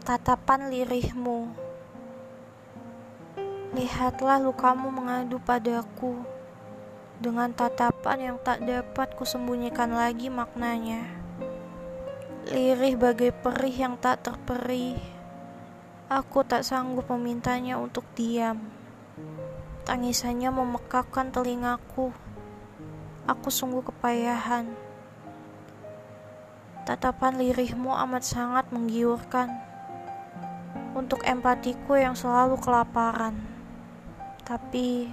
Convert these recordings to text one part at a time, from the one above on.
tatapan lirihmu. Lihatlah lukamu mengadu padaku dengan tatapan yang tak dapat kusembunyikan lagi maknanya. Lirih bagai perih yang tak terperih. Aku tak sanggup memintanya untuk diam. Tangisannya memekakkan telingaku. Aku sungguh kepayahan. Tatapan lirihmu amat sangat menggiurkan. Untuk empatiku yang selalu kelaparan. Tapi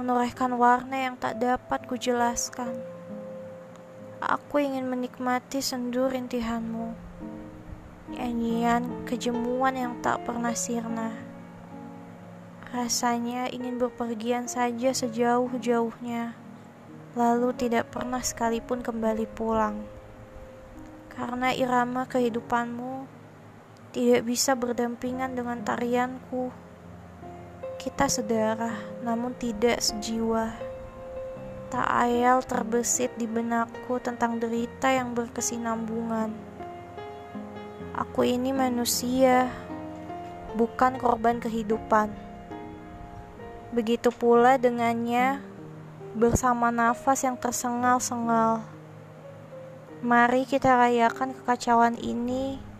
menorehkan warna yang tak dapat kujelaskan. Aku ingin menikmati sendu rintihanmu. Nyanyian kejemuan yang tak pernah sirna. Rasanya ingin berpergian saja sejauh-jauhnya, lalu tidak pernah sekalipun kembali pulang. Karena irama kehidupanmu tidak bisa berdampingan dengan tarianku. Kita sedarah, namun tidak sejiwa. Tak ayal terbesit di benakku tentang derita yang berkesinambungan. Aku ini manusia, bukan korban kehidupan. Begitu pula dengannya, bersama nafas yang tersengal-sengal. Mari kita rayakan kekacauan ini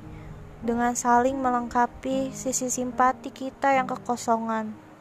dengan saling melengkapi sisi simpati kita yang kekosongan.